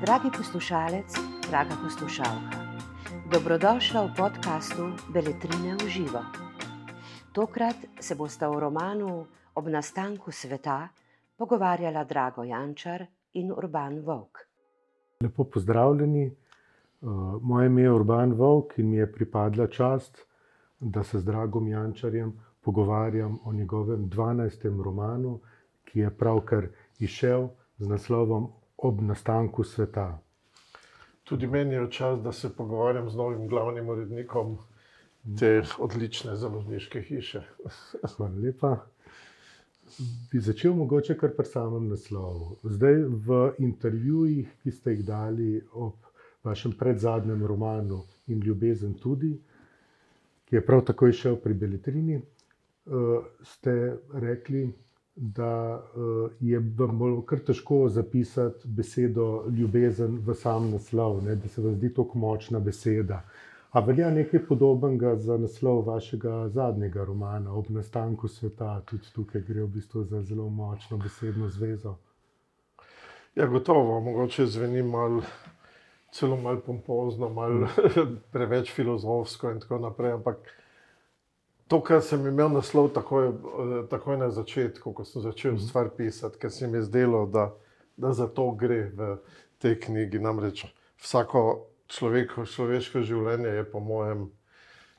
Dragi poslušalec, draga poslušalka, dobrodošla v podkastu Beletrine v živo. Tokrat se bosta v romanu Ob nastanku sveta pogovarjala Drago Jančar in Urban Vok. Lepo pozdravljeni. Uh, moje ime je Urban Vok in mi je pripadla čast, da se z Dragom Jančarjem pogovarjam o njegovem 12. romanu, ki je pravkar izšel z naslovom Ob nastanku sveta. Tudi meni je čas, da se pogovarjam z novim glavnim urednikom te odlične založniške hiše. Hvala lepa. Bi začel mogoče kar pri samem naslovu. Zdaj v intervjujih, ki ste jih dali ob vašem predzadnjem romanu in ljubezen tudi, ki je prav tako išel pri Beletrini, eh, ste rekli, da eh, je vam kar težko zapisati besedo ljubezen v sam naslov, ne, da se vam zdi tako močna beseda. A velja nekaj podobnega za naslov vašega zadnjega romana, ob nastanku sveta, tudi tukaj gre v bistvu za zelo močno besedno zvezo? Ja, gotovo, mogoče zveni malo, celo malo pompozno, malo preveč filozofsko in tako naprej. Ampak to, kar sem imel naslov takoj, takoj na začetku, ko sem začel mhm. stvar pisati, ker se mi je zdelo, da, da za to gre v tej knjigi. Namreč vsako človeko, človeško življenje je, po mojem,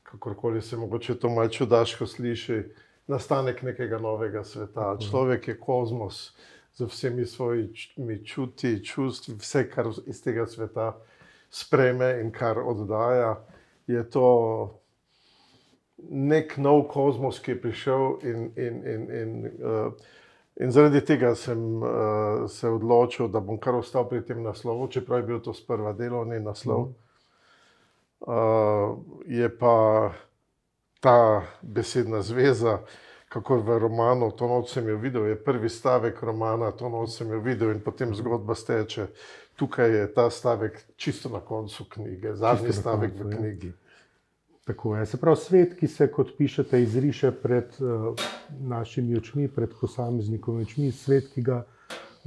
kakorkoli se mogoče to malce čudaško sliši, nastanek nekega novega sveta. Mhm. Človek je kozmos z vsemi svojimi čuti, čustvi, vse, kar iz tega sveta spreme in kar oddaja. Je to nek nov kozmos, ki je prišel in. in, in, in uh, In zaradi tega sem uh, se odločil, da bom kar ostal pri tem naslovu, čeprav je bil to sprva delovni naslov. Uh, je pa ta besedna zveza, kako v romanu, to noč sem jo videl, je prvi stavek romana, to noč sem jo videl in potem zgodba steče. Tukaj je ta stavek čisto na koncu knjige, zadnji stavek koncu, v ja. knjigi. Je. Tako je. Se pravi, svet, ki se, kot pišete, izriše pred uh, našimi očmi, pred posameznikovimi očmi, svet, ki ga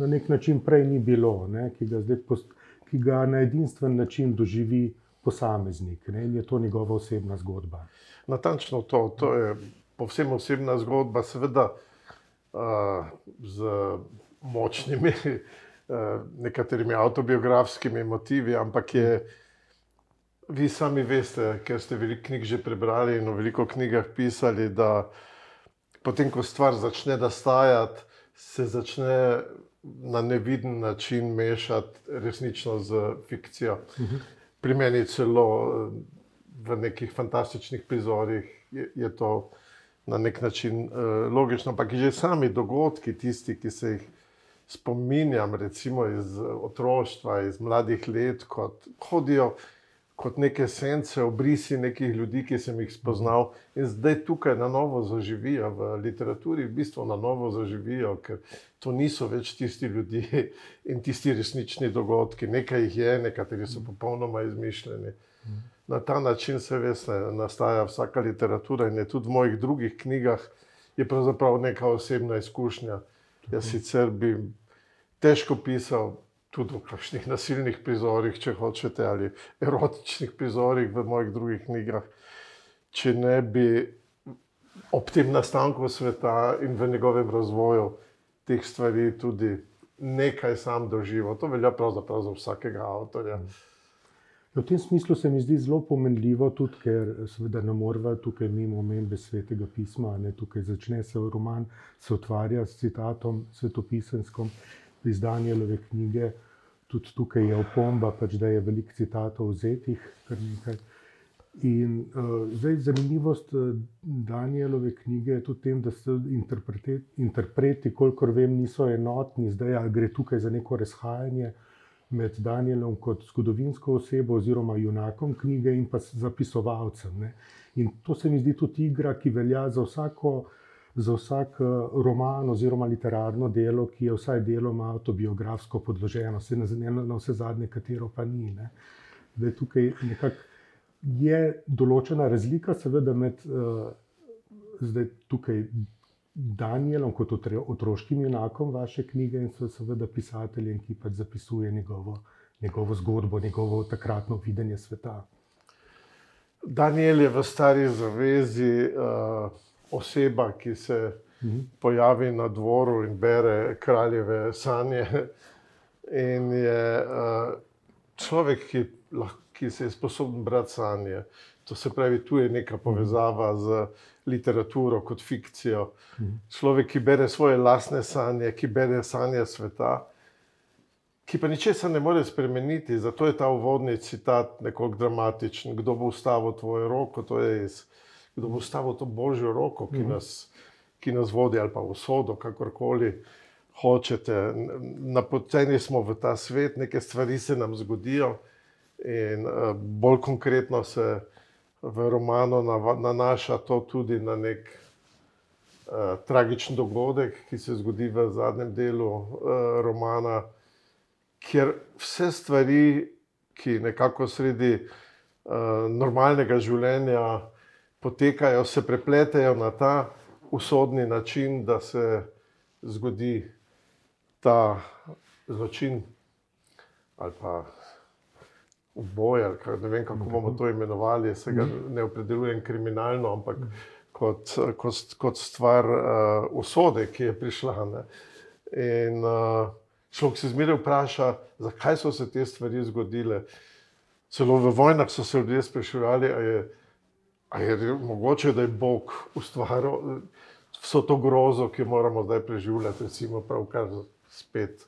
na nek način prej ni bilo, ne, ki, ga post, ki ga na edinstven način doživi posameznik ne, in je to njegova osebna zgodba. Natančno to, to je povsem osebna zgodba, seveda uh, z močnimi, uh, nekaterimi autobiografskimi motivi, ampak je. Hmm vi sami veste, ker ste veliko knjig že prebrali in v veliko knjigah pisali, da potem, ko stvar začne nastajati, se začne na neviden način mešati resnično z fikcijo. Pri meni celo v nekih fantastičnih prizorih je, je to na nek način uh, logično, ampak že sami dogodki, tisti, ki se jih. Spominjam, recimo iz otroštva, iz mladih let, kot hodijo kot neke sence, obrisi nekih ljudi, ki sem jih spoznal in zdaj tukaj na novo zaživijo v literaturi, v bistvu na novo zaživijo, ker to niso več tisti ljudje in tisti resnični dogodki. Nekaj jih je, nekateri so popolnoma izmišljeni. Na ta način se veste, nastaja vsaka literatura in je tudi v mojih drugih knjigah je pravzaprav neka osebna izkušnja. Jaz sicer bi težko pisal tudi v kakšnih nasilnih prizorih, če hočete, ali erotičnih prizorih v mojih drugih knjigah, če ne bi ob tem nastanku sveta in v njegovem razvoju teh stvari tudi nekaj sam doživel. To velja pravzaprav za vsakega avtorja. V tem smislu se mi zdi zelo pomenljivo, tudi ker seveda ne moramo tukaj mimo omembe svetega pisma. Ne, tukaj začne se roman, se otvarja s citatom svetopisenskom iz Danielove knjige. Tudi tukaj je opomba, pač, da je veliko citatov vzetih. In uh, zdaj zanimivost uh, Danielove knjige je tudi tem, da so interpreti, kolikor vem, niso enotni, zdaj ali gre tukaj za neko razhajanje med Danielom kot zgodovinsko osebo oziroma junakom knjige in pa zapisovalcem. Ne. In to se mi zdi tudi igra, ki velja za vsako za vsak eh, roman oziroma literarno delo, ki je vsaj deloma autobiografsko podloženo, se na, na vse zadnje, katero pa ni. Ne. Da je tukaj nekako je določena razlika, seveda, med uh, zdaj tukaj Danielom kot otroškim junakom vaše knjige in seveda pisateljem, ki pač zapisuje njegovo, njegovo zgodbo, njegovo takratno videnje sveta. Daniel je v stari zavezi uh, oseba, ki se mhm. pojavi na dvoru in bere kraljeve sanje. In je uh, človek, ki, ki se je sposoben brati sanje. To se pravi, tu je neka povezava z literaturo kot fikcijo. Mhm. Človek, ki bere svoje lastne sanje, ki bere sanje sveta ki pa ničesar ne more spremeniti. Zato je ta uvodni citat nekoliko dramatičen. Kdo bo ustavil tvojo roko, to je iz, kdo bo ustavil to božjo roko, ki mhm. nas, ki nas vodi ali pa v sodo, kakorkoli hočete. Napoteni smo v ta svet, neke stvari se nam zgodijo in uh, bolj konkretno se v romanu nanaša to tudi na nek uh, tragičen dogodek, ki se zgodi v zadnjem delu uh, romana kjer vse stvari, ki nekako sredi uh, normalnega življenja potekajo, se prepletajo na ta usodni način, da se zgodi ta zločin ali pa uboj, ali kar, ne vem, kako bomo to imenovali, se ga ne opredeljujem kriminalno, ampak kot, kot, kot stvar uh, usode, ki je prišla. Ne. In uh, Človek se zmeraj vpraša, zakaj so se te stvari zgodile. Celo v vojnah so se ljudje spraševali, ali je, je mogoče, da je Bog ustvaril vso to grozo, ki jo moramo zdaj preživljati, recimo pravkar spet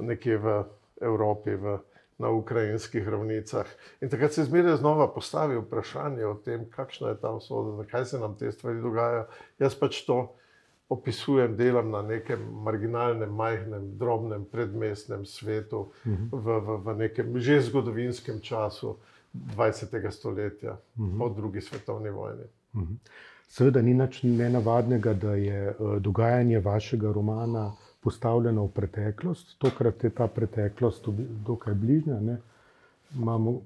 nekje v Evropi, v, na ukrajinskih ravnicah. In takrat se zmeraj znova postavi vprašanje o tem, kakšna je ta usoda, zakaj se nam te stvari dogajajo. Jaz pač to opisujem, delam na nekem marginalnem, majhnem, drobnem, predmestnem svetu, v, v, v nekem že zgodovinskem času 20. stoletja, uh -huh. po drugi svetovni vojni. Uh -huh. Seveda ni nič nenavadnega, da je uh, dogajanje vašega romana postavljeno v preteklost, tokrat je ta preteklost dokaj bližnja. Ne? Imamo,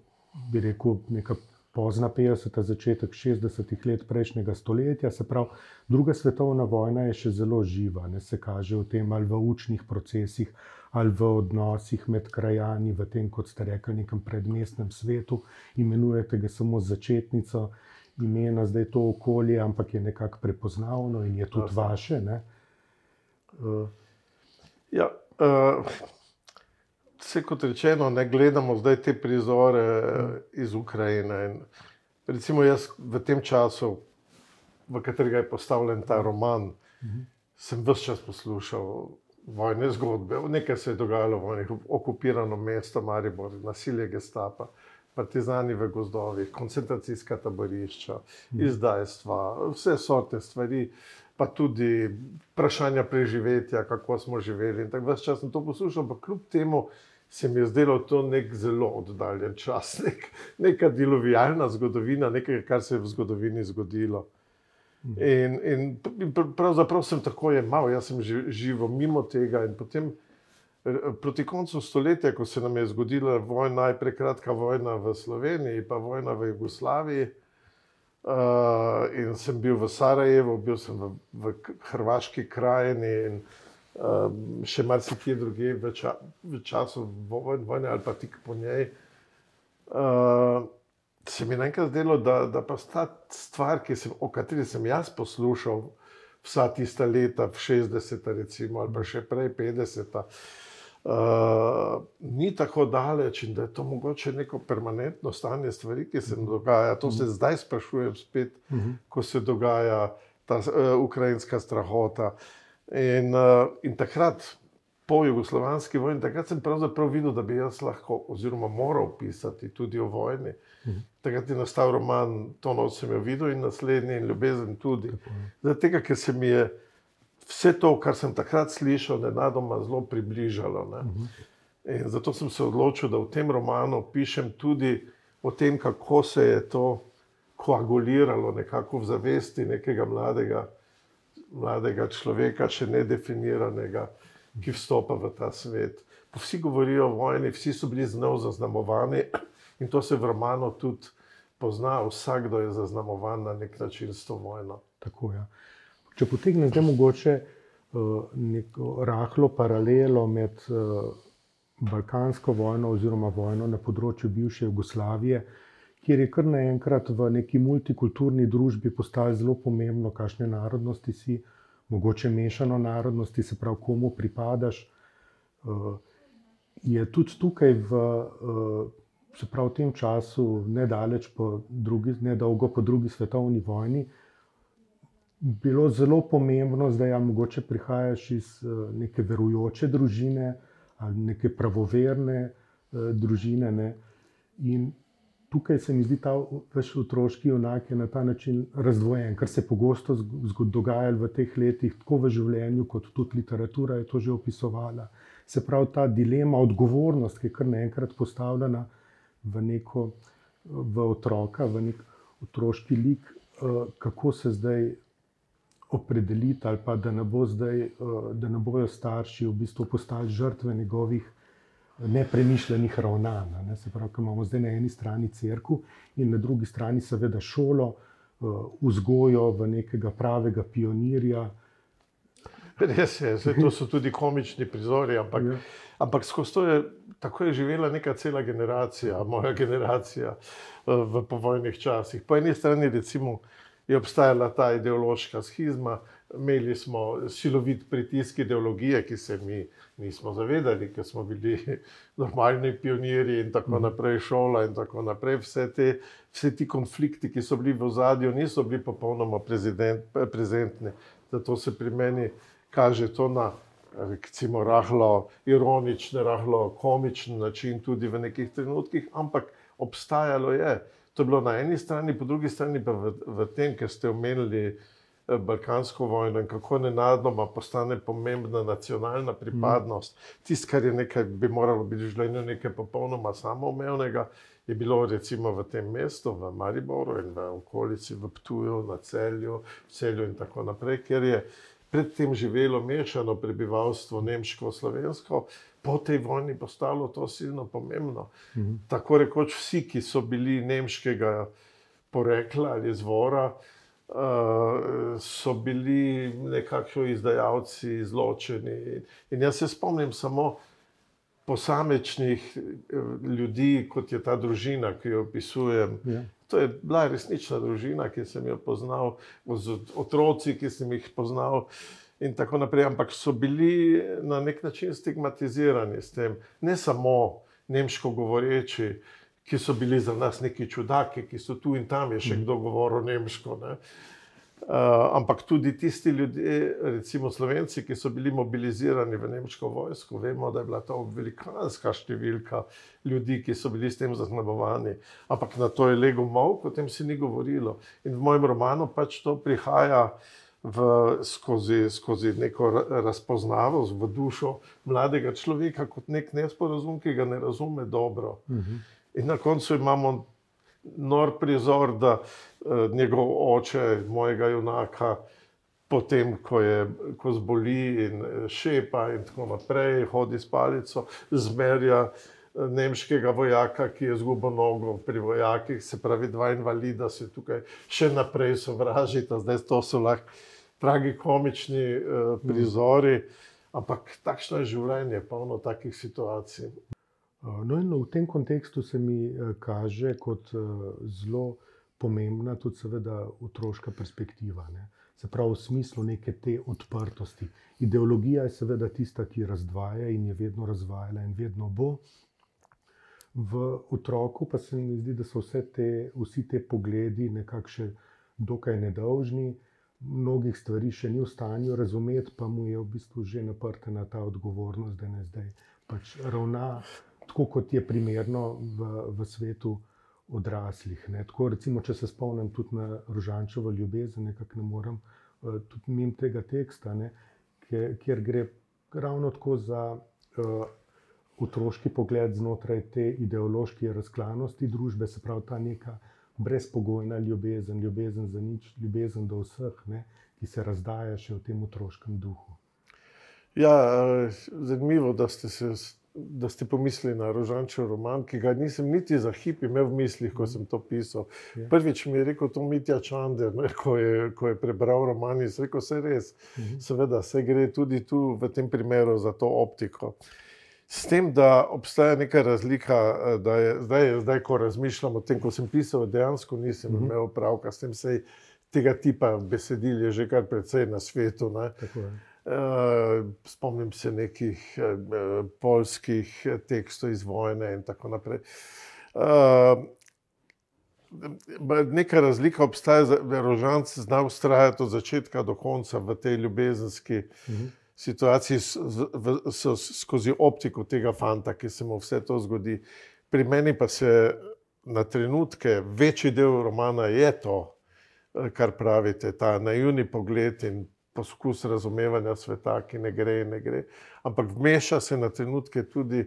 bi rekel, nekaj pozna 50. začetek 60. let prejšnjega stoletja, se pravi, druga svetovna vojna je še zelo živa, ne se kaže v tem ali v učnih procesih, ali v odnosih med krajani, v tem, kot ste rekli, nekem predmestnem svetu, imenujete ga samo začetnico imena, zdaj to okolje, ampak je nekako prepoznavno in je tudi Jasne. vaše. Uh, ja, uh, Vse kot rečeno, ne gledamo zdaj te prizore iz Ukrajine. In recimo jaz v tem času, v katerega je postavljen ta roman, sem vse čas poslušal vojne zgodbe. Nekaj se je dogajalo v vojnih, okupirano mesto Maribor, nasilje gestapa, partizani v gozdovih, koncentracijska taborišča, izdajstva, vse sorte stvari. Pa tudi vprašanja preživetja, kako smo živeli. Tako vse čas sem to poslušal, ampak kljub temu, se mi je zdelo to nek zelo oddaljen čas, nek, neka delovijalna zgodovina, nekaj, kar se je v zgodovini zgodilo. In, in pravzaprav sem tako jemal, jaz sem živel mimo tega. In potem, proti koncu stoletja, ko se nam je zgodila vojna, najprej kratka vojna v Sloveniji, pa vojna v Jugoslaviji. Uh, in sem bil v Sarajevu, bil sem v, v Hrvaški krajini, in uh, um, še marsikje druge v, ča, v času vojne ali pa tik po njej. Uh, se mi je enkrat zdelo, da, da pa ta stvar, sem, o kateri sem jaz poslušal vsa tista leta, 60, recimo, ali pa še prej 50. Uh, ni tako daleč in da je to mogoče neko permanentno stanje stvari, ki se nam dogaja. To se zdaj sprašujem spet, uh mhm. -huh. ko se dogaja ta uh, ukrajinska strahota. Uh, In, uh, in takrat, po jugoslovanski vojni, takrat sem pravzaprav videl, da bi jaz lahko, oziroma moral pisati tudi o vojni. Mhm. Takrat je nastal roman, to noč sem jo videl, in naslednji, in ljubezen tudi. Zato, ker se mi je vse to, kar sem takrat slišal, nenadoma zelo približalo. Mhm. In zato sem se odločil, da v tem romanu pišem tudi o tem, kako se je to koaguliralo nekako v zavesti nekega mladega mladega človeka, še nedefiniranega, ki vstopa v ta svet. Vsi govorijo o vojni, vsi so bili z njo zaznamovani in to se v romanu tudi pozna. Vsakdo je zaznamovan na nek način s to vojno. Tako. Ja. Če potegnem zdaj mogoče uh, neko rahlo paralelo med uh, Balkansko vojno oziroma vojno na področju bivše Jugoslavije, kjer je kar naenkrat v neki multikulturni družbi postalo zelo pomembno, kakšne narodnosti si, mogoče mešano narodnosti, se pravi, komu pripadaš. Uh, je tudi tukaj v. Uh, se pravi, v tem času, nedaleč po drugi, nedolgo po drugi svetovni vojni, bilo zelo pomembno, da ja, mogoče prihajaš iz eh, neke verujoče družine ali neke pravoverne družine. Ne? In tukaj se mi zdi ta vaš otroški junak na ta način razdvojen, kar se pogosto dogaja v teh letih, tako v življenju, kot tudi literatura je to že opisovala. Se pravi, ta dilema, odgovornost, ki je kar naenkrat postavljena v neko v otroka, v nek otroški lik, eh, kako se zdaj opredeliti, ali pa da ne, bo zdaj, eh, da ne bojo starši v bistvu postali žrtve njegovih nepremišljenih ravnanj. Ne? Se pravi, imamo zdaj na eni strani crkvu in na drugi strani, seveda, šolo, eh, vzgojo v nekega pravega pionirja. Res je, zdaj, to so tudi komični prizori, ampak, ja. ampak skozi to je tako je živela neka cela generacija, moja generacija eh, v povojnih časih. Po eni strani recimo, je obstajala ta ideološka schizma, imeli smo silovit pritisk ideologije, ki se mi nismo zavedali, ker smo bili normalni pionirji in tako mhm. naprej, šola in tako naprej. Vse, te, vse ti konflikti, ki so bili v zadju, niso bili popolnoma prezentni. Zato se pri meni kaže to na recimo, rahlo ironičen, rahlo komičen način, tudi v nekih trenutkih, ampak obstajalo je. To je bilo na eni strani, po drugi strani pa v, v tem, ker ste omenili eh, Balkansko vojno in kako nenadoma postane pomembna nacionalna pripadnost. Mm. Tisto, kar je nekaj, bi moralo biti v življenju nekaj popolnoma samoumevnega, je bilo recimo v tem mestu, v Mariboru in v okolici, v Ptuju, na celju, v celju in tako naprej, ker je predtem živelo mešano prebivalstvo, nemško-slovensko, po tej vojni postalo to silno pomembno. Mhm. Tako rekoč vsi, ki so bili nemškega porekla ali izvora, uh, so bili nekakšni izdajalci, izločeni. In jaz se spomnim samo posamečnih eh, ljudi, kot je ta družina, ki jo opisujem. Ja. To je bila resnična družina, ki sem jo poznal, z otroci, ki sem jih poznal. In tako naprej, ampak so bili na nek način stigmatizirani s tem, ne samo nemško govoreči, ki so bili za nas neki čudaki, ki so tu in tam je še mhm. kdo govoril nemško. Ne. Uh, ampak tudi tisti ljudje, recimo Slovenci, ki so bili mobilizirani v nemško vojsko, vemo, da je bila to velikanska številka ljudi, ki so bili s tem zaznamovani. Ampak na to je lego mok, o tem se ni govorilo. In v mojem romanu pač to prihaja v, skozi, skozi neko razpoznavost v dušo mladega človeka, kot nek nesporazum, ki ga ne razume dobro. Uh mhm. -huh. In na koncu imamo nor prizor, da uh, njegov oče, mojega junaka, potem, ko, je, ko zboli in eh, šepa in tako naprej, hodi s palico, zmerja uh, nemškega vojaka, ki je zgubil nogo pri vojakih, se pravi, dva invalida se tukaj še naprej sovražita, zdaj to so lahko tragikomični uh, prizori. Ampak takšno je življenje, polno takih situacij. No, in v tem kontekstu se mi eh, kaže kot eh, zelo pomembna tudi, seveda, otroška perspektiva. Ne? Se pravi, v smislu neke te odprtosti. Ideologija je seveda tista, ki razdvaja in je vedno razvajala in vedno bo. V otroku pa se mi zdi, da so te, vsi te pogledi nekako še dokaj nedolžni, mnogih stvari še ni v stanju razumeti, pa mu je v bistvu že naprta ta odgovornost, da ne zdaj pač ravna tako kot je primerno v, v svetu odraslih. Ne. Tako, recimo, če se spomnim tudi na Rožančevo ljubezen, nekako ne morem uh, tudi mimo tega teksta, ne, kjer, kjer gre ravno tako za uh, otroški pogled znotraj te ideološke razklanosti družbe, se pravi ta neka brezpogojna ljubezen, ljubezen za nič, ljubezen do vseh, ne, ki se razdaja še v tem otroškem duhu. Ja, zanimivo, da ste se da ste pomislili na Rožančev roman, ki ga nisem niti za hip imel v mislih, ko sem to pisal. Ja. Prvič mi je rekel to Mitja Čander, ne, ko, je, ko je prebral roman in rekel, vse res. Seveda, se gre tudi tu v tem primeru za to optiko. S tem, da obstaja neka razlika, eh, da je zdaj, zdaj ko razmišljam o tem, ko sem pisal, dejansko nisem uh -huh. imel pravka s tem, sej tega tipa besedil je že kar precej na svetu. Ne. Tako je. Uh, spomnim se nekih uh, polskih tekstov iz vojne in tako naprej. Neka razlika obstaja, da Rožanc zna ustrajati od začetka do konca v tej ljubezenski uh -huh. situaciji, s, v, s, skozi optiko tega fanta, ki se mu vse to zgodi. Pri meni pa se na trenutke, večji del romana je to, kar pravite, ta naivni pogled in poskus razumevanja sveta, ki ne gre ne gre. Ampak vmeša se na trenutke tudi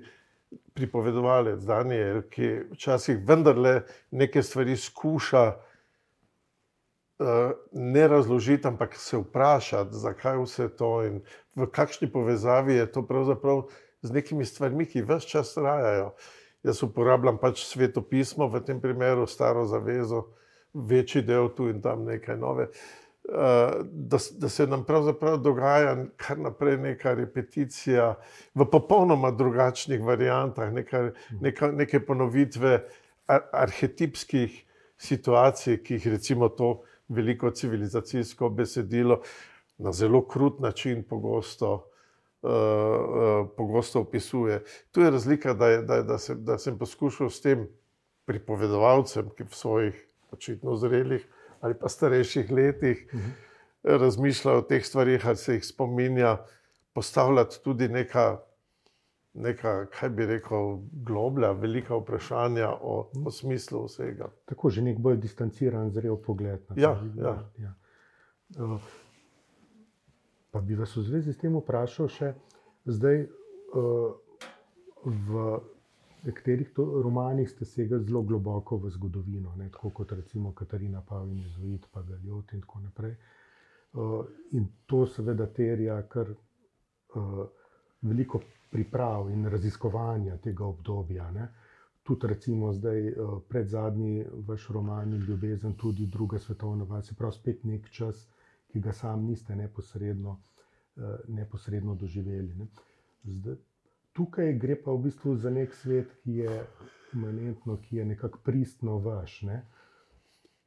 pripovedovalec Daniel, ki včasih vendarle neke stvari skuša uh, ne razložiti, ampak se vprašati, zakaj vse to in v kakšni povezavi je to pravzaprav z nekimi stvarmi, ki vse čas trajajo. Jaz uporabljam pač svetopismo, v tem primeru staro zavezo, večji del tu in tam nekaj nove. Uh, da, da se nam pravzaprav dogaja kar naprej neka repeticija v popolnoma drugačnih variantah, neka, neka, neke ponovitve ar arhetipskih situacij, ki jih recimo to veliko civilizacijsko besedilo na zelo krut način pogosto, uh, uh, pogosto opisuje. Tu je razlika, da, je, da, da, sem, da sem poskušal s tem pripovedovalcem, ki v svojih očitno zrelih ali pa starejših letih uh -huh. razmišlja o teh stvarih, ali se jih spominja, postavljati tudi neka, neka kaj bi rekel, globlja, velika vprašanja o, o smislu vsega. Tako že nek bolj distanciran, zrel pogled. Na ja, ja. Ja. Uh, pa bi vas v zvezi s tem vprašal še zdaj. Uh, v nekaterih romanih ste segli zelo globoko v zgodovino, ne, tako kot recimo Katarina Pavlin, Jezuit, pa Galjot in tako naprej. Uh, in to seveda terja kar uh, veliko priprav in raziskovanja tega obdobja. Ne. Tudi, recimo, zdaj uh, pred zadnji vaš roman Ljubezen, tudi druga svetovna vojna, se pravi, spet nek čas, ki ga sam niste neposredno, uh, neposredno doživeli. Ne. Zdaj, tukaj gre pa v bistvu za nek svet, ki je imanentno, ki je nekako pristno vaš. Ne?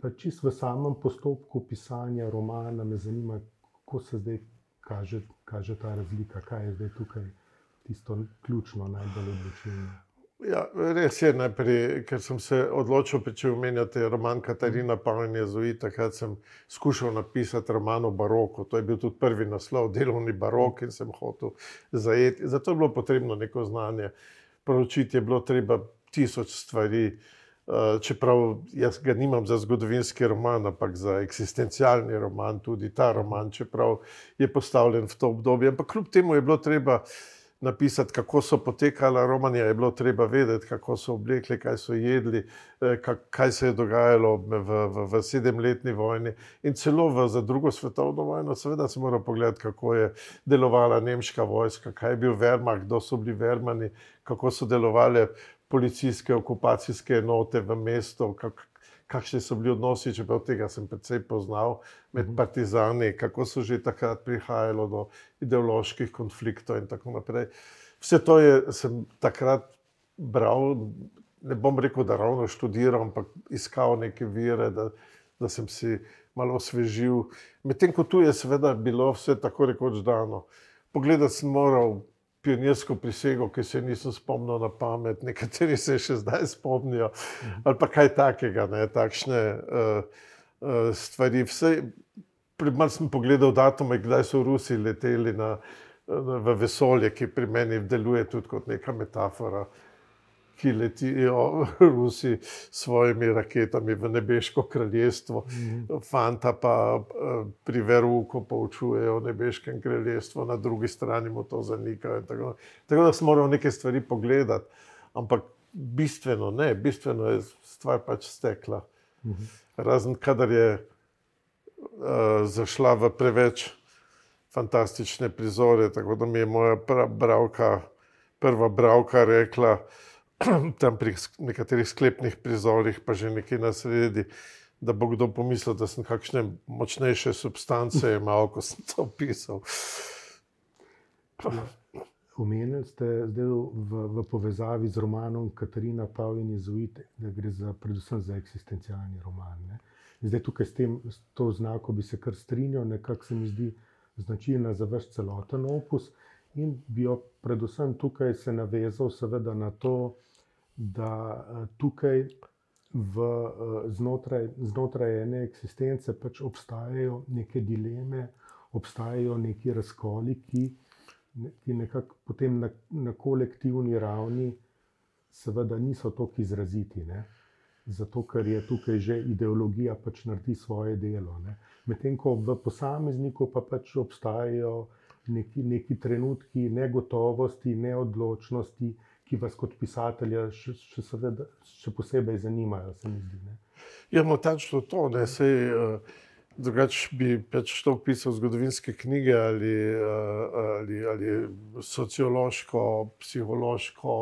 Pa čist v samem postopku pisanja romana me zanima, kako se zdaj kaže, kaže ta razlika, kaj je zdaj tukaj tisto ključno, najbolj odločilno. Ja, res je, najprej, ker sem se odločil, če omenjate roman Katarina Pavlina Zoe, takrat sem skušal napisati roman o baroku. To je bil tudi prvi naslov, delovni barok in sem hotel zajeti. Zato je bilo potrebno neko znanje. Proučiti je bilo treba tisoč stvari. Eh, čeprav jaz ga nimam za zgodovinski roman, ampak za eksistencialni roman, tudi ta roman, čeprav je postavljen v to obdobje. Ampak kljub temu je bilo treba napisati, kako so potekala romanja, je bilo treba vedeti, kako so oblekli, kaj so jedli, eh, kaj se je dogajalo v, v, v sedemletni vojni in celo v, za drugo svetovno vojno. Seveda se mora pogledati, kako je delovala nemška vojska, kaj je bil Wehrmacht, kdo so bili Wehrmani, kako so delovali policijske okupacijske enote v mestu, kak, kakšni so bili odnosi, čeprav tega sem predvsej poznal med mhm. partizani, kako so že takrat prihajalo do ideoloških konfliktov in tako naprej. Vse to je, sem takrat bral, ne bom rekel, da ravno študiral, ampak iskal neke vire, da, da sem si malo osvežil. Medtem ko tu je seveda bilo vse tako rekoč dano. Pogledati sem moral pionirsko prisego, ki se nisem spomnil na pamet, nekateri se še zdaj spomnijo, ali pa kaj takega, ne, takšne uh, uh, stvari. Malo sem pogledal datume, kdaj so Rusi leteli na, na, v vesolje, ki pri meni deluje tudi kot neka metafora. Uh, ki letijo Rusi s svojimi raketami v nebeško kraljestvo, mm. fanta pa eh, pri Veruku poučujejo o nebeškem kraljestvu, na drugi strani mu to zanikajo. Tako, tako da smo morali neke stvari pogledati, ampak bistveno ne, bistveno je stvar pač stekla. Mm. Razen kadar je uh, zašla v preveč fantastične prizore, tako da mi je moja bralka prva bravka rekla, tam pri nekaterih sklepnih prizorih, pa že nekje na sredi, da bo kdo pomislil, da sem kakšne močnejše substance imel, ko sem to pisal. Omenili ste zdaj v, v povezavi z romanom Katarina Pavlin Jezuit, da gre za, predvsem za eksistencialni roman. Ne? Zdaj tukaj s, tem, s to znako bi se kar strinjal, nekako se mi zdi značilna za vaš celoten opus in bi jo predvsem tukaj se navezal seveda na to, da eh, tukaj v, eh, znotraj, znotraj ene eksistence pač obstajajo neke dileme, obstajajo neki razkoli, ki ki nekako potem na, na kolektivni ravni, seveda, niso tako izraziti. Ne? Zato, ker je tukaj že ideologija, pač naredi svoje delo. Medtem ko v posamezniku pa pač obstajajo neki, neki trenutki negotovosti, neodločnosti, ki vas kot pisatelja še, še, seveda, še posebej zanimajo. Zdi. Ja, no, točno to. Ne, sej, uh... Drugač bi pač to pisal zgodovinske knjige ali, eh, ali, ali sociološko, psihološko,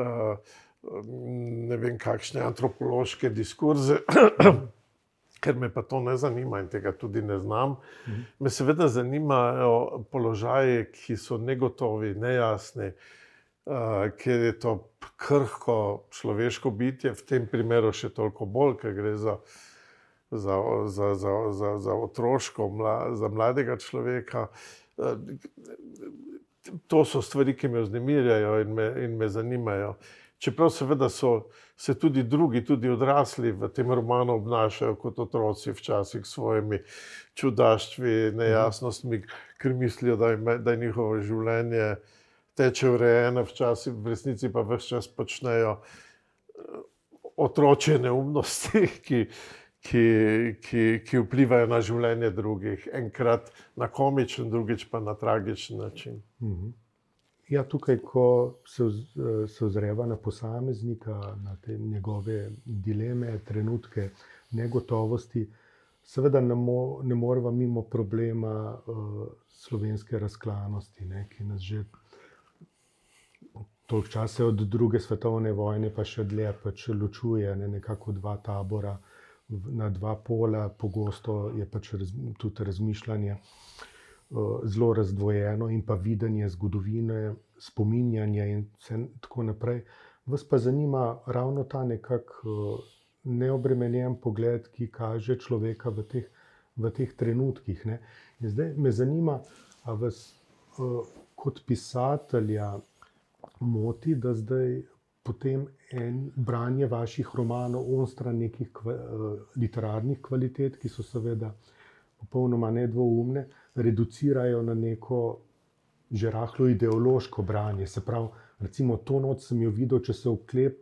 eh, ne vem, kakšne antropološke diskurze, ker me pa to ne zanima in tega tudi ne znam. Mhm. Me seveda zanimajo položaje, ki so negotovi, nejasni, eh, ker je to krhko človeško bitje, v tem primeru še toliko bolj, ker gre za za, za, za, za, za otroško, mla, za mladega človeka. To so stvari, ki me vznemirjajo in me, in me zanimajo. Čeprav seveda so se tudi drugi, tudi odrasli v tem romanu obnašajo kot otroci, včasih s svojimi čudaštvi, nejasnostmi, ker mislijo, da, ime, da je njihovo življenje teče urejeno, včasih v resnici pa vse čas počnejo otroče neumnosti, ki, ki, ki, ki vplivajo na življenje drugih, enkrat na komičen, drugič pa na tragičen način. Mhm. Ja, tukaj, ko se, se ozreva na posameznika, na te njegove dileme, trenutke negotovosti, seveda ne, mo, ne moremo mimo problema uh, slovenske razklanosti, ne, ki nas že toliko časa od druge svetovne vojne, pa še dlje, pač ločuje ne, nekako dva tabora na dva pola, pogosto je pač raz, tudi razmišljanje uh, zelo razdvojeno in pa videnje zgodovine, spominjanje in tako naprej. Vas pa zanima ravno ta nekako uh, neobremenjen pogled, ki kaže človeka v teh, v teh trenutkih. Ne? In zdaj me zanima, ali vas uh, kot pisatelja moti, da zdaj potem en branje vaših romanov, onstran nekih kva, uh, literarnih kvalitet, ki so seveda popolnoma nedvoumne, reducirajo na neko že rahlo ideološko branje. Se pravi, recimo to noč sem jo videl, če se oklep.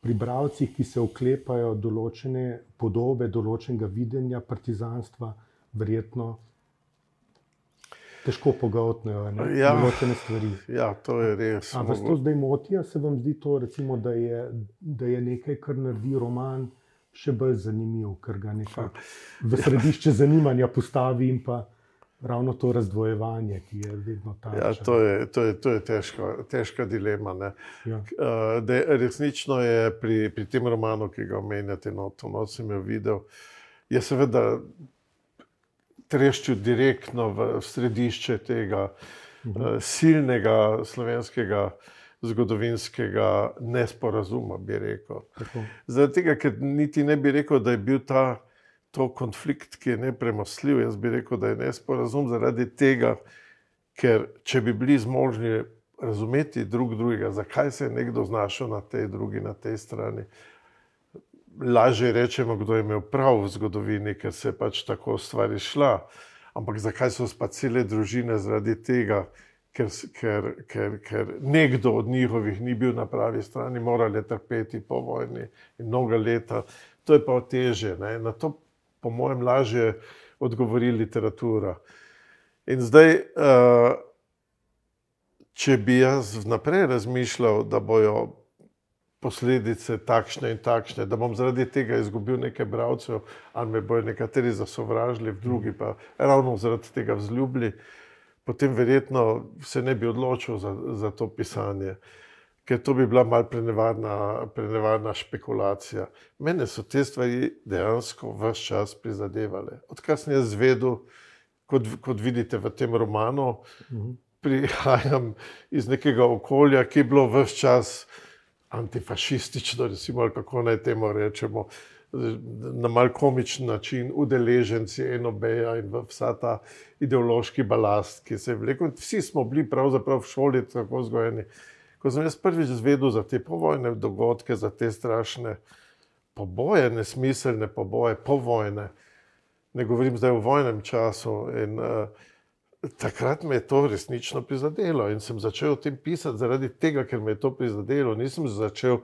Pri bravcih, ki se oklepajo določene podobe, določenega videnja partizanstva, verjetno težko pogotnejo ja, določene stvari. Ja, to je res. Ampak vas to zdaj moti, se vam zdi to, recimo, da, je, da je nekaj, kar naredi roman še bolj zanimiv, ker ga nekako v središče zanimanja postavi in pa. Ravno to razdvojevanje, ki je vedno tam. Ja, to je, to je, to je težka, težka dilema. Ja. Uh, resnično je pri, pri tem romanu, ki ga omenjate, no, to noč sem jo videl, je seveda treščil direktno v središče tega uh, silnega slovenskega zgodovinskega nesporazuma, bi rekel. Zaradi tega, ker niti ne bi rekel, da je bil ta konflikt, ki je nepremostljiv. Jaz bi rekel, da je nesporazum zaradi tega, ker če bi bili zmožni razumeti drug drugega, zakaj se je nekdo znašel na tej drugi, na tej strani lažje rečemo, kdo je imel prav v zgodovini, ker se je pač tako stvari šla. Ampak zakaj so pa cele družine zaradi tega, ker, ker, ker, ker nekdo od njihovih ni bil na pravi strani, morali trpeti po vojni in mnoga leta. To je pa teže. Ne? Na to, po mojem, lažje odgovori literatura. In zdaj, uh, če bi jaz vnaprej razmišljal, da bojo posledice takšne in takšne, da bom zaradi tega izgubil nekaj bralcev, ali me bodo nekateri zasovražili, drugi pa ravno zaradi tega vzljubili. potem verjetno se ne bi odločil za, za to pisanje, ker to bi bila mal prenevarna, prenevarna špekulacija. Mene so te stvari dejansko vse čas prizadevale. Odkar sem jaz zvedel, kot, kot vidite v tem romanu, prihajam iz nekega okolja, ki je bilo vse čas antifašistično, recimo, kako naj temu rečemo na mal komičen način, udeleženci enobeja in vsa ta ideološki balast, ki se je vlekel. Vsi smo bili pravzaprav v šoli tako vzgojeni. Ko sem jaz prvič zvedel za te povojne dogodke, za te strašne poboje, nesmiselne poboje, povojne, ne govorim zdaj o vojnem času. In, uh, takrat me je to resnično prizadelo in sem začel o tem pisati zaradi tega, ker me je to prizadelo. Nisem začel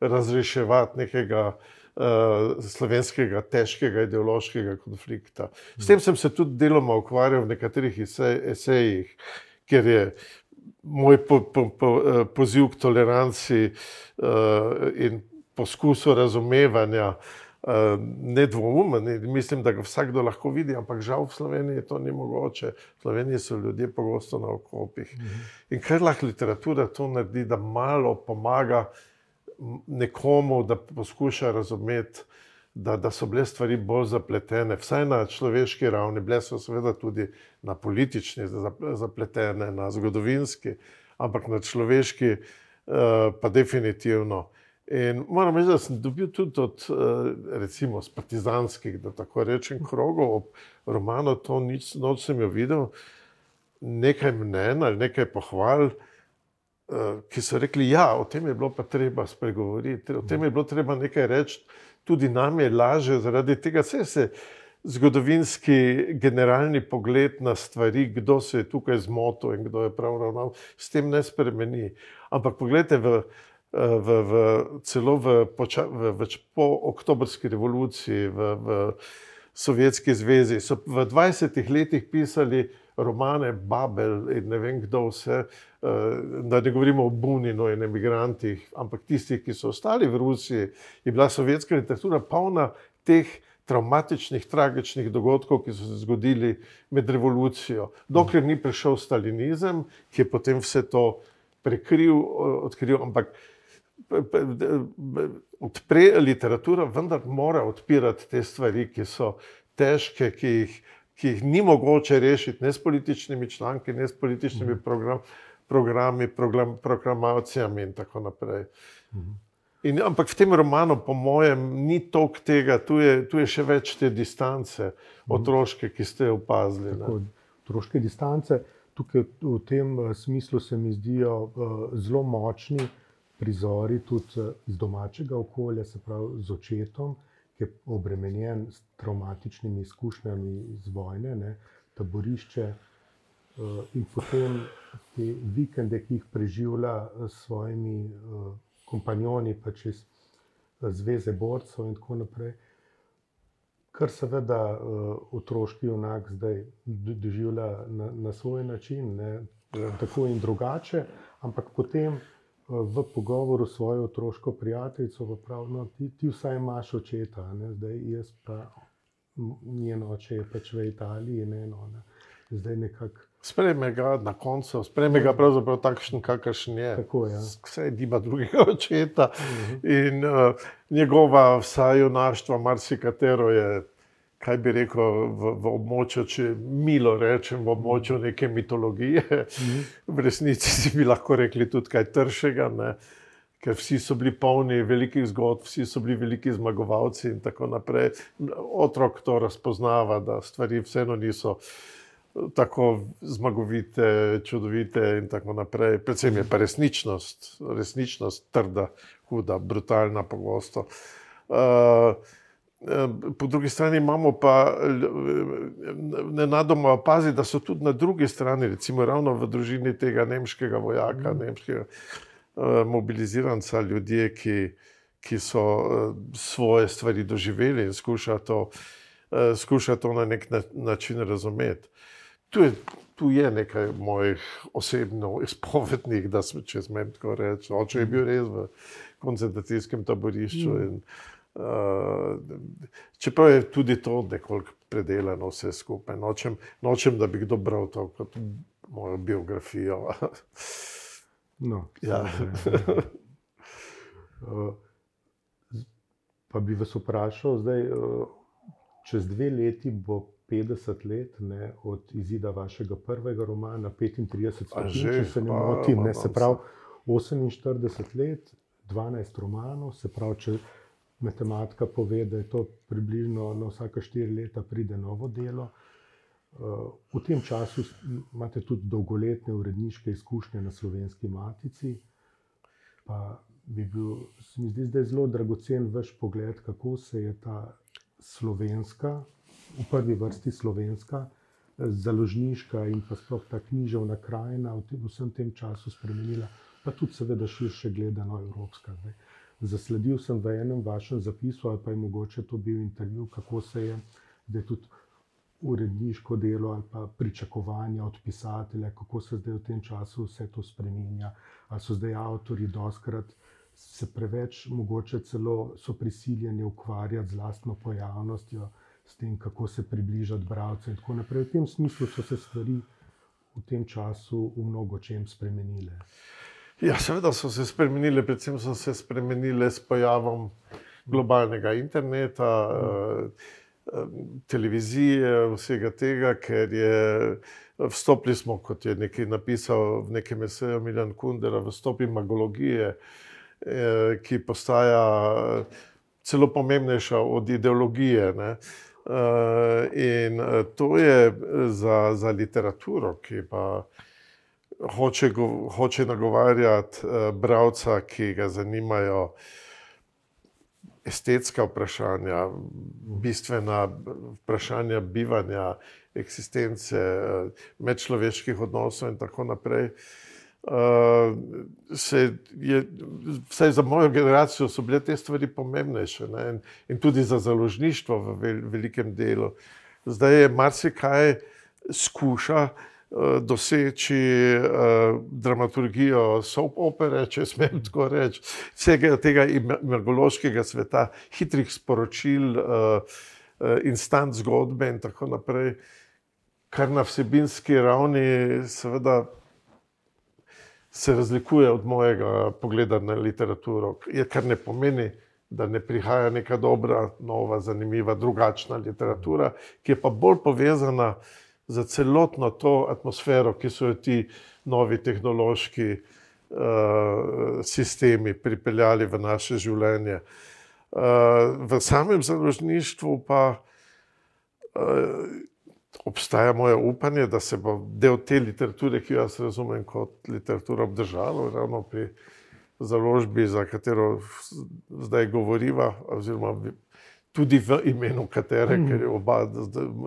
razreševati nekega uh, slovenskega težkega ideološkega konflikta. S tem sem se tudi deloma ukvarjal v nekaterih esejih, ker je moj po, po, po, uh, poziv k toleranci uh, in poskusu razumevanja. Uh, Nedvoumen, mislim, da ga vsakdo lahko vidi, ampak žal v Sloveniji to ni mogoče. V Sloveniji so ljudje pogosto na okopih. -huh. In kar lahko literatura to naredi, da malo pomaga nekomu, da poskuša razumeti, da, da so bile stvari bolj zapletene, vsaj na človeški ravni, bile so seveda tudi na politični zapletene, na zgodovinski, ampak na človeški, eh, pa definitivno. In moram reči, da sem dobil tudi od, eh, recimo, partizanskih, da tako rečem, krogov, ob romanu, to nič, noč sem jo videl, nekaj mnen ali nekaj pohval. Eh, ki so rekli, da ja, o tem je bilo pa treba spregovoriti, o tem je bilo treba nekaj reči, tudi nam je lažje zaradi tega, vse se zgodovinski generalni pogled na stvari, kdo se je tukaj zmotil in kdo je prav ravnal, s tem ne spremeni. Ampak pogledajte, v, v, v, celo v, poča, v, v po oktobrski revoluciji, v, v Sovjetski zvezi so v 20 letih pisali romane Babel in ne vem kdo vse. Eh, da ne govorimo o Buninu in emigrantih, ampak tistih, ki so ostali v Rusiji, je bila sovjetska literatura polna teh traumatičnih, tragičnih dogodkov, ki so se zgodili med revolucijo. Dokler ni prišel stalinizem, ki je potem vse to prekril, odkril, ampak odpre literatura, vendar mora odpirati te stvari, ki so težke, ki jih, ki jih ni mogoče rešiti ne s političnimi članki, ne s političnimi programi programi, program, programacijami in tako naprej. In, ampak v tem romanu, po mojem, ni toliko tega, tu je, tu je še več te distance, otroške, ki ste jo opazili. Tako, otroške distance, tukaj v tem eh, smislu se mi zdijo uh, zelo močni prizori tudi uh, iz domačega okolja, se pravi z očetom, ki je obremenjen s traumatičnimi izkušnjami iz vojne, ne, taborišče. Uh, in potem te vikende, ki jih preživlja eh, s svojimi kompanjoni, pa čez zveze borcev in tako naprej. Kar seveda uh, otroški junak zdaj doživlja na, na svoj način, ne, tako in drugače, ampak potem v pogovoru s svojo otroško prijateljico pravi, no, ti, ti vsaj imaš očeta, ne, zdaj jaz pa njen oče je pač v Italiji, ne, no, ne, zdaj nekako. Sprejme ga na koncu, sprejme ga pravzaprav takšen, kakršen je. Tako, ja. Vse ima drugega očeta. In uh, njegova vsa junaštva, marsikatero je, kaj bi rekel, v, v območju, če milo rečem, v območju neke mitologije. V resnici si bi lahko rekli tudi kaj tršega, ne? ker vsi so bili polni velikih zgodb, vsi so bili veliki zmagovalci in tako naprej. Otrok to razpoznava, da stvari vseeno niso tako zmagovite, čudovite in tako naprej. Predvsem je pa resničnost, resničnost trda, huda, brutalna, pogosto. Uh, Po drugi strani imamo pa nenadoma opazi, da so tudi na drugi strani, recimo ravno v družini tega nemškega vojaka, mm. nemškega uh, mobiliziranca, ljudje, ki, ki so svoje stvari doživeli in skušajo to, skuša to na nek način razumeti tu je, tu je nekaj mojih osebno izpovednih, da se če smem tako reči. Oče je bil res v koncentracijskem taborišču. Mm. In, čeprav je tudi to nekoliko predelano, vse skupaj. Nočem, nočem, da bi kdo bral to kot mojo biografijo. No, Ja. Uh, Pa bi vas vprašal, zdaj, uh, čez dve leti bo 50 let ne, od izida vašega prvega romana, 35 A stopinj, že? če se ne motim. Ne, se. pravi, 48 let, 12 romanov, se pravi, če matematika pove, da je to približno na vsaka štiri leta pride novo delo. V tem času imate tudi dolgoletne uredniške izkušnje na slovenski matici. Pa bi bil, se mi zdi, da je zelo dragocen vaš pogled, kako se je ta slovenska, v prvi vrsti slovenska, založniška in pa sploh ta književna krajina v tem- vsem tem času spremenila, pa tudi seveda širše gledano evropska. Zdaj. Zasledil sem v enem vašem zapisu, ali pa je mogoče to bil intervju, kako se je, da je tudi uredniško delo ali pa pričakovanja od pisatelja, kako se zdaj v tem času vse to spremenja. Ali so zdaj avtori doskrat se preveč, mogoče celo so prisiljeni ukvarjati z lastno pojavnostjo, s tem, kako se približati bralcu in tako naprej. V tem smislu so se stvari v tem času v mnogo čem spremenile. Ja, seveda so se spremenile, predvsem so se spremenile s pojavom globalnega interneta, eh, eh, televizije, vsega tega, ker je vstopili smo, kot je nekaj napisal v nekem eseju Miljan Kundera, vstop imagologije, eh, ki postaja celo pomembnejša od ideologije. Ne? In to je za, za literaturo, ki pa hoče, go- hoče nagovarjati uh, bralca, ki ga zanimajo estetska vprašanja, bistvena vprašanja bivanja, eksistence, eh, medčloveških odnosov in tako naprej. Uh, se je, vsaj za mojo generacijo so bile te stvari pomembnejše ne, in, in tudi za založništvo v vel, velikem delu. Zdaj je marsikaj skuša uh, doseči uh, dramaturgijo soap opere, če smem tako reči, vsega tega imagološkega sveta, hitrih sporočil, uh, uh, instant zgodbe in tako naprej, kar na vsebinski ravni seveda se razlikuje od mojega pogleda na literaturo, kar ne pomeni, da ne prihaja neka dobra, nova, zanimiva, drugačna literatura, ki je pa bolj povezana z celotno to atmosfero, ki so jo ti novi tehnološki uh, sistemi pripeljali v naše življenje. Uh, v samem založništvu pa uh, obstaja moje upanje, da se bo del te literature, ki jo jaz razumem kot literaturo, obdržalo ravno pri založbi, za katero zdaj govoriva, oziroma tudi v imenu katere, ker je oba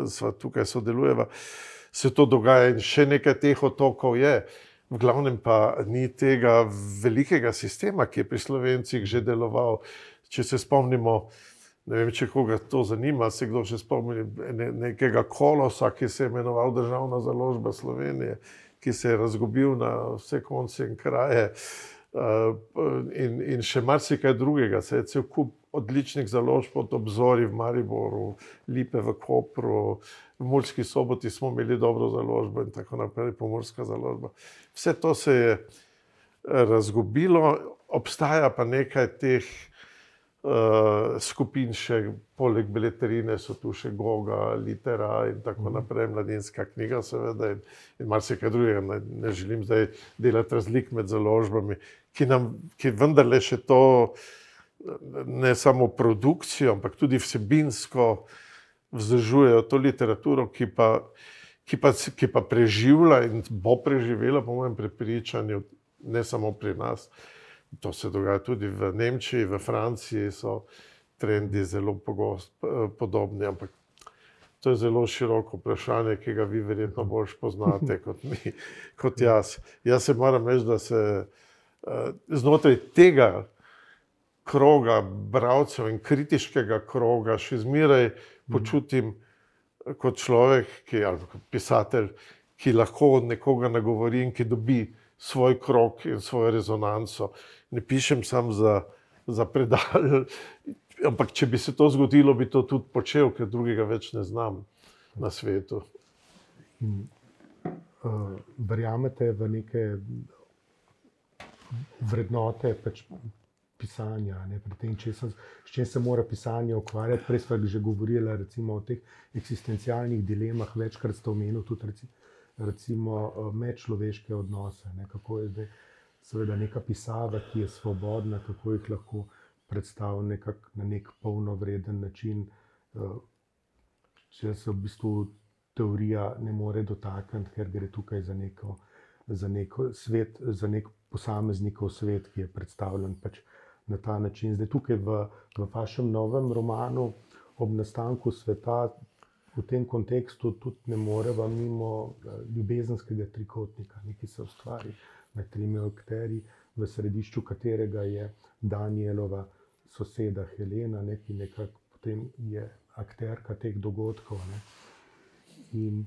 sva tukaj sodelujeva, se to dogaja in še nekaj teh otokov je. V glavnem pa ni tega velikega sistema, ki je pri slovencih že deloval. Če se spomnimo, ne vem, če koga to zanima, se kdo še spomni ne, nekega kolosa, ki se je imenoval Državna založba Slovenije, ki se je razgobil na vse konce in kraje. Uh, in, in še marsikaj drugega, se je cel kup odličnih založb, od obzori v Mariboru, Lipe v Kopru, v Murski soboti smo imeli dobro založbo in tako naprej, pomorska založba. Vse to se je eh, razgubilo, obstaja pa nekaj teh uh, skupin, še poleg beletrine so tu še Goga, Litera in tako naprej, mladinska knjiga, seveda, in, in marsikaj drugega. Ne, ne želim zdaj delati razlik med založbami, ki nam, ki vendarle še to, ne samo produkcijo, ampak tudi vsebinsko vzdržujejo to literaturo, ki pa, ki pa, ki pa preživlja in bo preživela, po mojem prepričanju, ne samo pri nas. To se dogaja tudi v Nemčiji, v Franciji so trendi zelo pogost, podobni, ampak to je zelo široko vprašanje, ki ga vi verjetno bolj poznate kot mi, kot jaz. Jaz se moram reči, da se eh, znotraj tega kroga bralcev in kritiškega kroga še zmeraj počutim kot človek, ki, ali kot pisatelj, ki lahko od nekoga nagovori in ki dobi svoj krok in svojo rezonanco. Ne pišem samo za, za predal, ampak če bi se to zgodilo, bi to tudi počel, ker drugega več ne znam na svetu. Uh, uh, verjamete v neke vrednote pač pisanja, ne, pri tem, če sem, s čim se mora pisanje ukvarjati. Prej smo že govorili recimo, o teh eksistencialnih dilemah, večkrat ste omenili tudi recimo, recimo medčloveške odnose. Ne, kako je zdaj, seveda, neka pisava, ki je svobodna, kako jih lahko predstavlja na nek polnovreden način. Če se v bistvu teorija ne more dotakniti, ker gre tukaj za neko. Za nek svet, za nek posameznikov svet, ki je predstavljen pač na ta način. Zdaj, tukaj v, v vašem novem romanu, ob nastanku sveta, v tem kontekstu tudi ne moremo mimo eh, ljubezenskega trikotnika, ki se ustvari med tremi akteri, v središču katerega je Danielova soseda Helena, ne, ki nekako potem je akterka teh dogodkov. Ne. In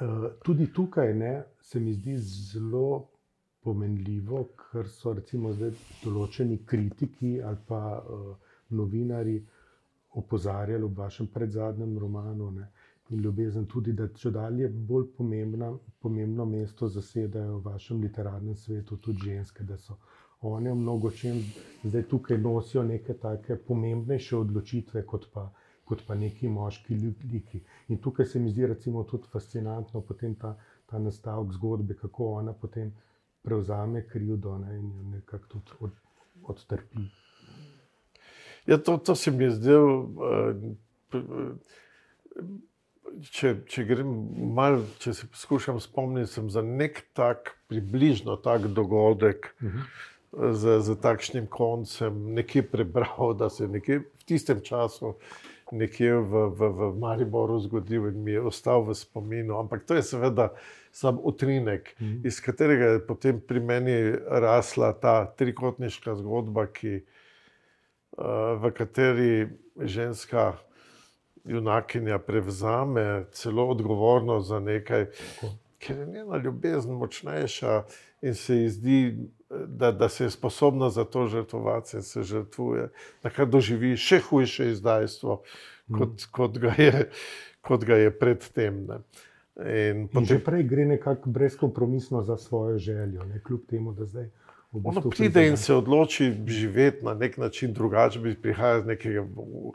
uh, tudi tukaj ne, se mi zdi zelo pomenljivo, ker so recimo zdaj določeni kritiki ali pa uh, novinari opozarjali v vašem predzadnjem romanu ne, in ljubezen tudi, da če dalje bolj pomembna, pomembno mesto zasedajo v vašem literarnem svetu tudi ženske, da so one v mnogo čem zdaj tukaj nosijo neke take pomembnejše odločitve kot pa. Kot pa neki moški ljudje. In tukaj se mi zdi, recimo, tudi fascinantno ta, ta nastavek zgodbe, kako ona potem prevzame krivdo ne, in jo nekako tudi od, odtrpi. Ja, to, to se mi je zdelo. Uh, če, če grem malo, če se poskušam spomniti, sem za nek tak, približno tak dogodek. Uh -huh. Z, z takšnim koncem nekje prebral, da se je v tistem času, nekje v, v, v Mariboru zgodil in mi je ostal v spominu. Ampak to je seveda uh, sam utrinek, mm -hmm. iz katerega je potem pri meni rasla ta trikotniška zgodba, ki, uh, v kateri ženska junakinja prevzame celo odgovornost za nekaj, Tako. ker je njena ljubezen močnejša in se ji zdi. Da, da se je sposobna za to žrtvovati, in se žrtvuje, da kar doživi še hujše izdajstvo, kot, mm. kot, ga, je, kot ga je predtem. Uh, In potem... Že prej gre nekako brezkompromisno za svojo željo, ne? kljub temu, da zdaj. Ono pride in se odloči živeti na nek način drugače, bi prihajal iz nekega uh,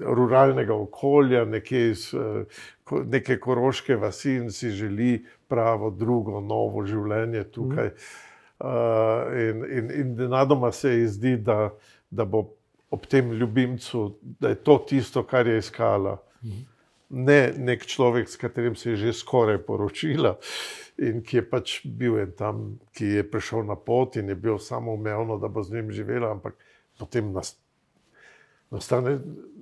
ruralnega okolja, nekje iz uh, neke koroške vasi in si želi pravo, drugo, novo življenje tukaj. Uh, in in, in denadoma se ji zdi, da, da bo ob tem ljubimcu, da je to tisto, kar je iskala. Mhm ne nek človek, s katerim se je že skoraj poročila in ki je pač bil en tam, ki je prišel na pot in je bil samo umevno, da bo z njim živela, ampak potem nastane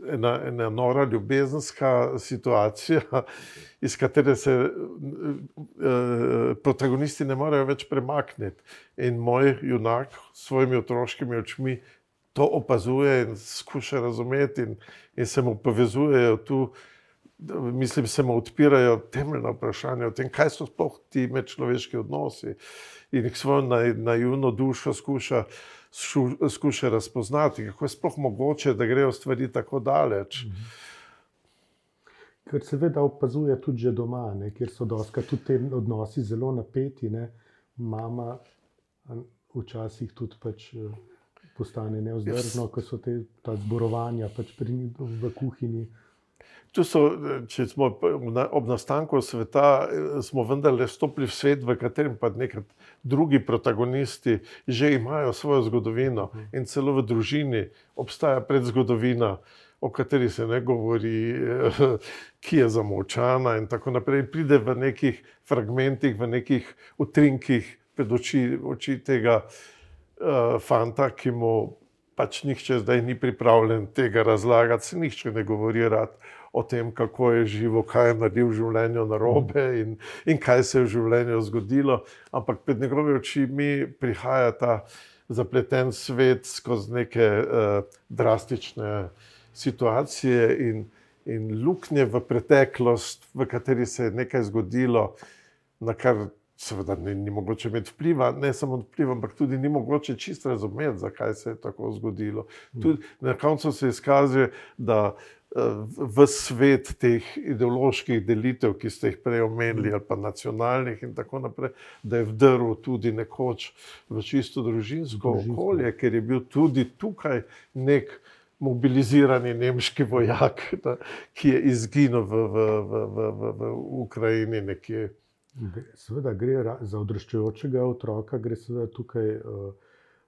ena, ena nora ljubezenska situacija, iz katere se uh, protagonisti ne morejo več premakniti. In moj junak s svojimi otroškimi očmi. To opazuje in skuša razumeti, in, in se mu povezujejo tu uh, mislim, da se mu odpirajo temeljna vprašanja o tem, kaj so sploh ti medčloveški odnosi in jih svojo naivno dušo skuša, šu, skuša razpoznati, kako je sploh mogoče, da grejo stvari tako daleč. Ker seveda opazuje tudi doma, ne, kjer so doska, tudi ti odnosi zelo napeti. Ne. Mama včasih tudi pač, eh, postane neozdržna, ko so te zborovanja pač pri v kuhinji. So, če smo ob nastanku sveta, smo vendarle stopili v svet, v katerem pa nekaj drugi protagonisti že imajo svojo zgodovino in celo v družini obstaja predzgodovina, o kateri se ne govori, ki je zamočana in tako naprej. Pride v nekih fragmentih, v nekih utrinkih pred oči, oči tega uh, fanta, ki mu pač nihče zdaj ni pripravljen tega razlagati, se nihče ne govori o tem, kako je živo, kaj je naredil v življenju na robe in, in kaj se je v življenju zgodilo. Ampak pred njegove očmi prihaja ta zapleten svet skozi neke uh, drastične situacije in, in luknje v preteklost, v kateri se je nekaj zgodilo, na kar. Seveda ni, ni mogoče imeti vpliva, ne samo vpliva, ampak tudi ni mogoče čisto razumeti, zakaj se je tako zgodilo. Tudi na koncu se izkaže, da v svet teh ideoloških delitev, ki ste jih prej omenili, ali pa nacionalnih, in tako naprej, da je vdrl tudi nekoč v čisto družinsko, družinsko. okolje, ker je bil tudi tukaj nek mobilizirani nemški vojak, da, ki je izginil v, v, v, v, v, v Ukrajini nekje. Seveda gre za odraščajočega otroka, gre seveda tukaj. Uh,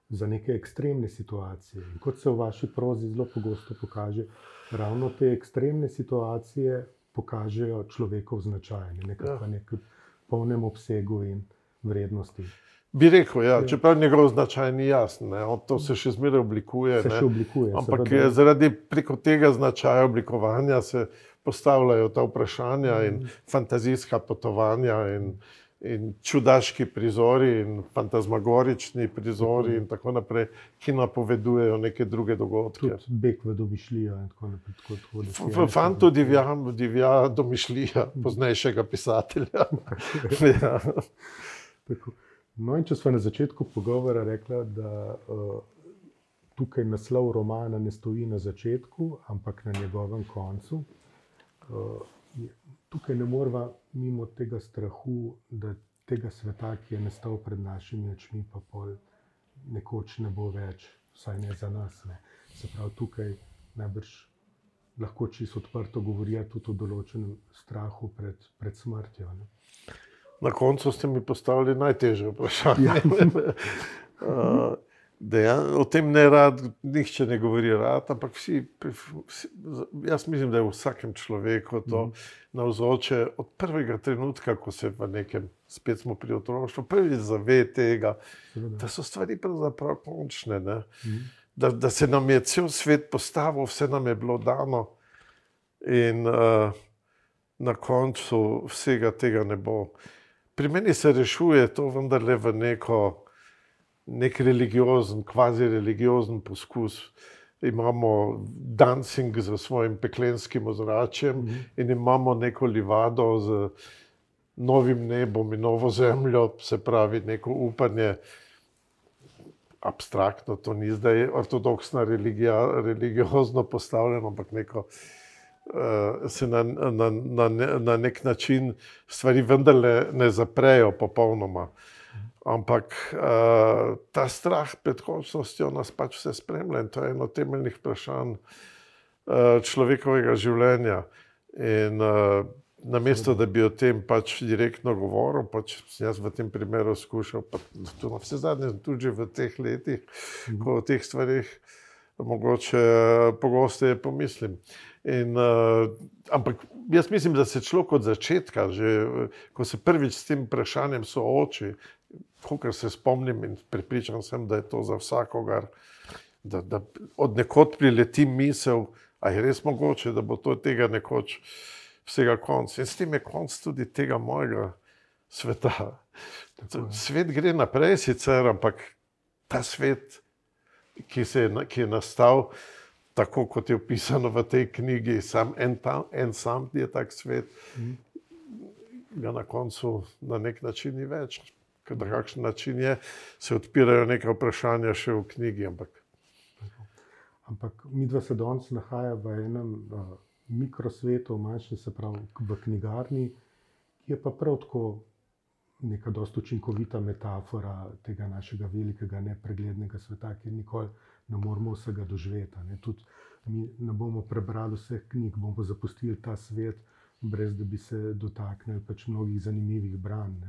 Za neke ekstremne situacije. In kot se v vaši prozi zelo pogosto pokaže, ravno te ekstremne situacije pokažejo človekov značaj, ne ja. v nekem polnem obsegu in vrednosti. Bi rekel, ja, ja. čeprav njegov značaj ni jasen, ne, to se še zmeraj oblikuje. Se še oblikuje Ampak seveda. zaradi preko tega značaja oblikovanja se postavljajo ta vprašanja in mm. fantazijska potovanja. In, in čudaški prizori, in fantasmagorični prizori, in tako naprej, ki napovedujejo neke druge dogodke. Tudi beg v domišljijo. V fantu divja, divja domišljija poznejšega pisatelja. ja. No, če smo na začetku pogovora rekli, da uh, tukaj naslov romana ne stoji na začetku, ampak na njegovem koncu. Uh, tukaj ne moramo mimo tega strahu, da tega sveta, ki je nastal pred našimi očmi, pa pol nekoč ne bo več, vsaj ne za nas. Ne. Se pravi, tukaj najbrž lahko čisto odprto govorijo tudi o določenem strahu pred, pred smrtjo. Ne. Na koncu ste mi postavili najtežje vprašanje. Ja. Ja, o tem ne rad, nihče ne govori rad, ampak vsi, vsi, jaz mislim, da je v vsakem človeku to mm. navzoče od prvega trenutka, ko se v nekem, spet smo pri otroštvu, prvi zave tega, Seveda. da so stvari pravzaprav končne. Mm. Da, da se nam je cel svet postavil, vse nam je bilo dano, in uh, na koncu vsega tega ne bo. Pri meni se rešuje to vendarle v neko nek religiozen, kvazi religiozen poskus. Imamo dancing z svojim peklenskim ozračjem mm -hmm. in imamo neko livado z novim nebom in novo zemljo, se pravi, neko upanje. Abstraktno, to ni zdaj ortodoksna religija, religiozno postavljeno, ampak neko, uh, se na, na, na, na nek način stvari vendarle ne zaprejo popolnoma. Ampak uh, ta strah pred končnostjo nas pač vse spremlja in to je eno temeljnih vprašanj uh, človekovega življenja. In uh, namesto da bi o tem pač direktno govoril, pač sem jaz v tem primeru skušal, pa tudi na vse zadnje, tudi v teh letih, mhm. ko o teh stvarih mogoče pogosteje pomislim. In, uh, ampak jaz mislim, da se človek od začetka, že, ko se prvič s tem vprašanjem sooči, kot se spomnim in pripričan sem, da je to za vsakogar, da, da od nekod prileti misel, a je res mogoče, da bo to tega nekoč vsega konc. In s tem je konc tudi tega mojega sveta. Svet gre naprej, sicer, ampak ta svet, ki, se ki je nastal. Tako kot je opisano v tej knjigi, sam en, ta, en sam je tak svet, mm. ga na koncu na nek način ni več na kakšen način je, se odpirajo neka vprašanja še v knjigi. Ampak, ampak mi dva se danes nahajamo v enem uh, mikrosvetu, manjši se pravi v knjigarni, ki je pa prav tako neka dosta učinkovita metafora tega našega velikega, nepreglednega sveta, ki nikoli ne moremo vsega doživeti. Ne. Tudi mi ne bomo prebrali vseh knjig, bomo zapustili ta svet, brez da bi se dotaknili pač mnogih zanimivih branj.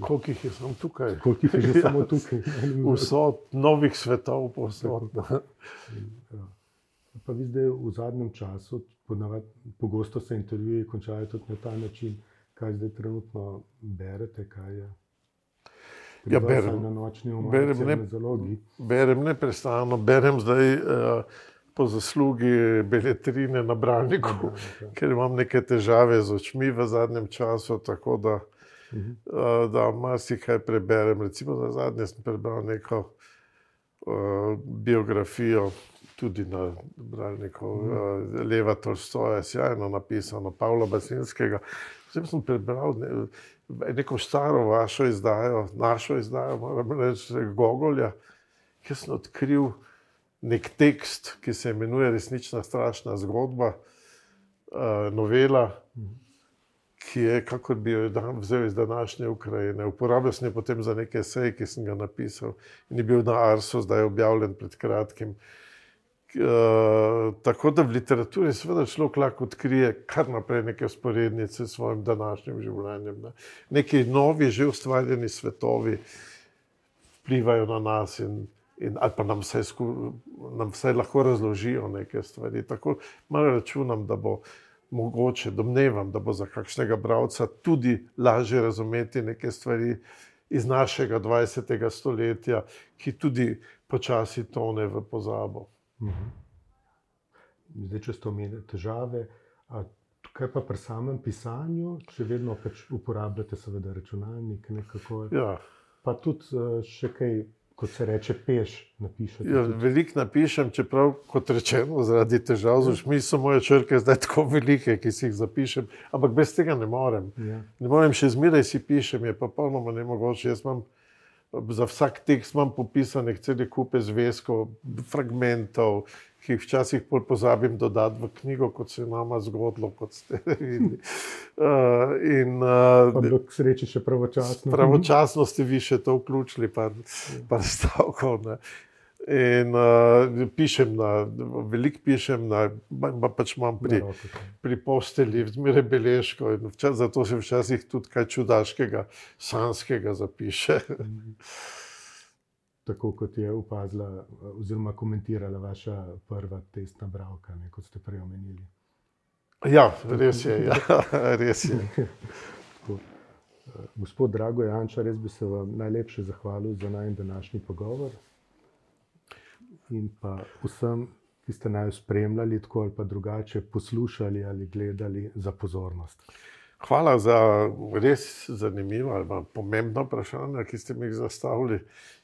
Koliko jih je samo tukaj? Koliko jih je ja. samo tukaj? Vso novih svetov, posod. Ja. Pa vi zdaj v zadnjem času, ponavad, pogosto se intervjuji končajo tudi na ta način, kaj zdaj trenutno berete, kaj je. Ja, berem, berem, ne, zalogi. berem neprestano, berem zdaj uh, po zaslugi beletrine na Braniku, ja, ja. ker imam neke težave z očmi v zadnjem času, tako da uh, da marsikaj preberem. Recimo, na zadnje sem prebral neko uh, biografijo, tudi na Bralniku, uh, Leva Tolstoja, sjajno napisano, Pavla Basinskega. Zdaj sem prebral ne, neko staro vašo izdajo, našo izdajo, moram reči, Gogolja, ki sem odkril nek tekst, ki se imenuje Resnična strašna zgodba, uh, novela, ki je, kako bi jo dan vzel iz današnje Ukrajine. Uporabljal sem jo potem za neke seje, ki sem ga napisal in je bil na Arsu, zdaj je objavljen pred kratkim. Uh, tako da v literaturi seveda človek lahko odkrije kar naprej neke sporednice s svojim današnjim življenjem. Ne. Neki novi, že ustvarjeni svetovi vplivajo na nas in in, ali pa nam vse, sku, nam vse lahko razložijo neke stvari. Tako malo računam, da bo mogoče, domnevam, da bo za kakšnega bralca tudi lažje razumeti neke stvari iz našega 20. stoletja, ki tudi počasi tone v pozabo. Mhm. Zdaj, če ste omenili težave, kaj pa pri samem pisanju, če vedno pač uporabljate, seveda, računalnik, nekako. Ja. Pa tudi eh, še kaj kot se reče, peš, napišeš. Ja, Veliko napišem, čeprav, kot rečeno, zaradi težav z ušmi so moje črke zdaj tako velike, ki si jih zapišem, ampak brez tega ne morem. Ja. Ne morem še zmeraj si pišem, je pa polnoma ne mogoče. Jaz imam za vsak tekst popisane cele kupe zvezkov, fragmentov, ki jih včasih pozabim dodati v knjigo, kot se je nama zgodilo, kot ste videli. Uh, in, uh, k sreči še pravočasno. Pravočasno ste vi še to vključili, pa, pa stavko. Ne. In uh, pišem, na, veliko pišem, na, pač imam pri, pri posteli, zmeraj beležko. Včas, zato se včasih tudi kaj čudaškega, sanskega zapiše. Tako kot je upazila oziroma komentirala vaša prva testna bralka, ne, kot ste prej omenili. Ja, res je. Ja, res je. Gospod Drago Janča, res bi se vam najlepše zahvalil za naj današnji pogovor in pa vsem, ki ste naj spremljali tako ali pa drugače, poslušali ali gledali za pozornost. Hvala za res zanimivo ali pomembno vprašanje, ki ste mi jih zastavili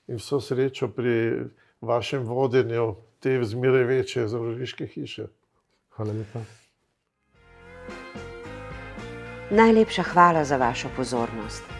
in vso srečo pri vašem vodenju te zmeraj večje založniške hiše. Hvala lepa. Najlepša hvala za vašo pozornost.